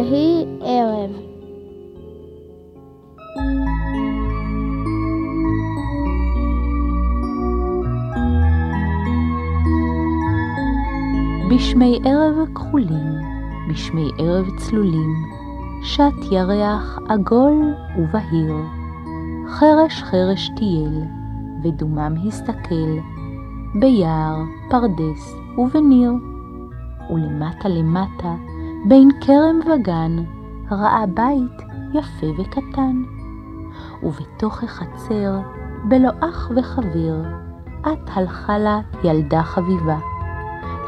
ויהי ערב. בשמי ערב כחולים, בשמי ערב צלולים, שט ירח עגול ובהיר. חרש חרש טייל, ודומם הסתכל, ביער, פרדס ובניר. ולמטה למטה, בין כרם וגן, ראה בית יפה וקטן. ובתוך החצר, בלא אח וחבר, את הלכה לה ילדה חביבה.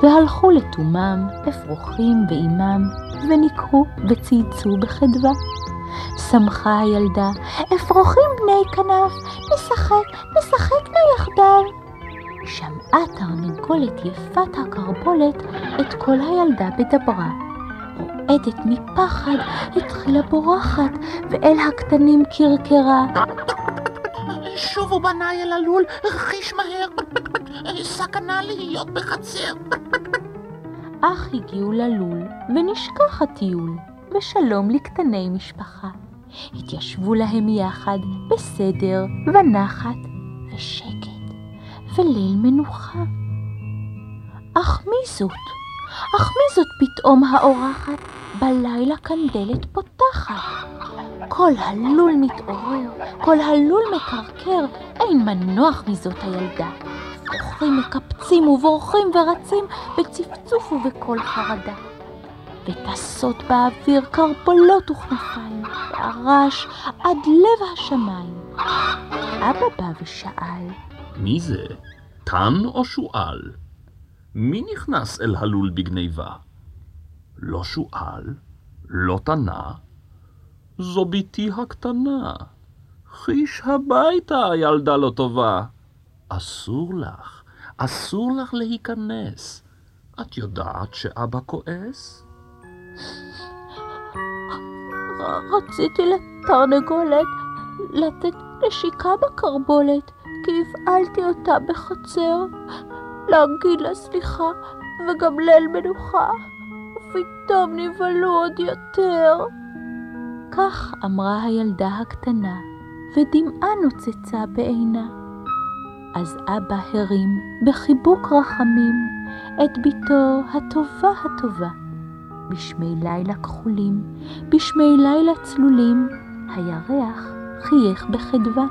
והלכו לתומם אפרוחים ועמם, וניקרו וצייצו בחדווה. שמחה הילדה, אפרוחים בני כנף, נשחק, נשחק נא יחדיו. שמעה תרנגולת יפת הקרבולת את כל הילדה בדברה. רועדת מפחד, התחילה בורחת, ואל הקטנים קרקרה. שובו בניי אל הלול, חיש מהר, סכנה להיות בחצר. אך הגיעו ללול, ונשכח הטיול, ושלום לקטני משפחה. התיישבו להם יחד, בסדר ונחת ושקט, וליל מנוחה. אך מי זאת? אך מי זאת פתאום האורחת? בלילה קנדלת פותחת. כל הלול מתעורר, כל הלול מקרקר, אין מנוח מזאת הילדה. אפרוחים מקפצים ובורחים ורצים בצפצוף ובקול חרדה. וטסות באוויר קרבולות וכנפיים, והרעש עד לב השמיים. אבא בא ושאל, מי זה? תן או שועל? מי נכנס אל הלול בגניבה? לא שועל, לא תנה, זו בתי הקטנה. חיש הביתה, ילדה לא טובה. אסור לך, אסור לך להיכנס. את יודעת שאבא כועס? רציתי לתרנגולת לתת נשיקה בקרבולת, כי הפעלתי אותה בחצר, להגיד לה סליחה וגם ליל מנוחה, ופתאום נבהלו עוד יותר. כך אמרה הילדה הקטנה, ודמעה נוצצה בעינה. אז אבא הרים בחיבוק רחמים את בתו הטובה הטובה. בשמי לילה כחולים, בשמי לילה צלולים, הירח חייך בחדווה.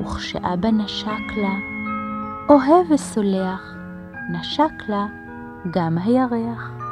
וכשאבא נשק לה, אוהב וסולח, נשק לה גם הירח.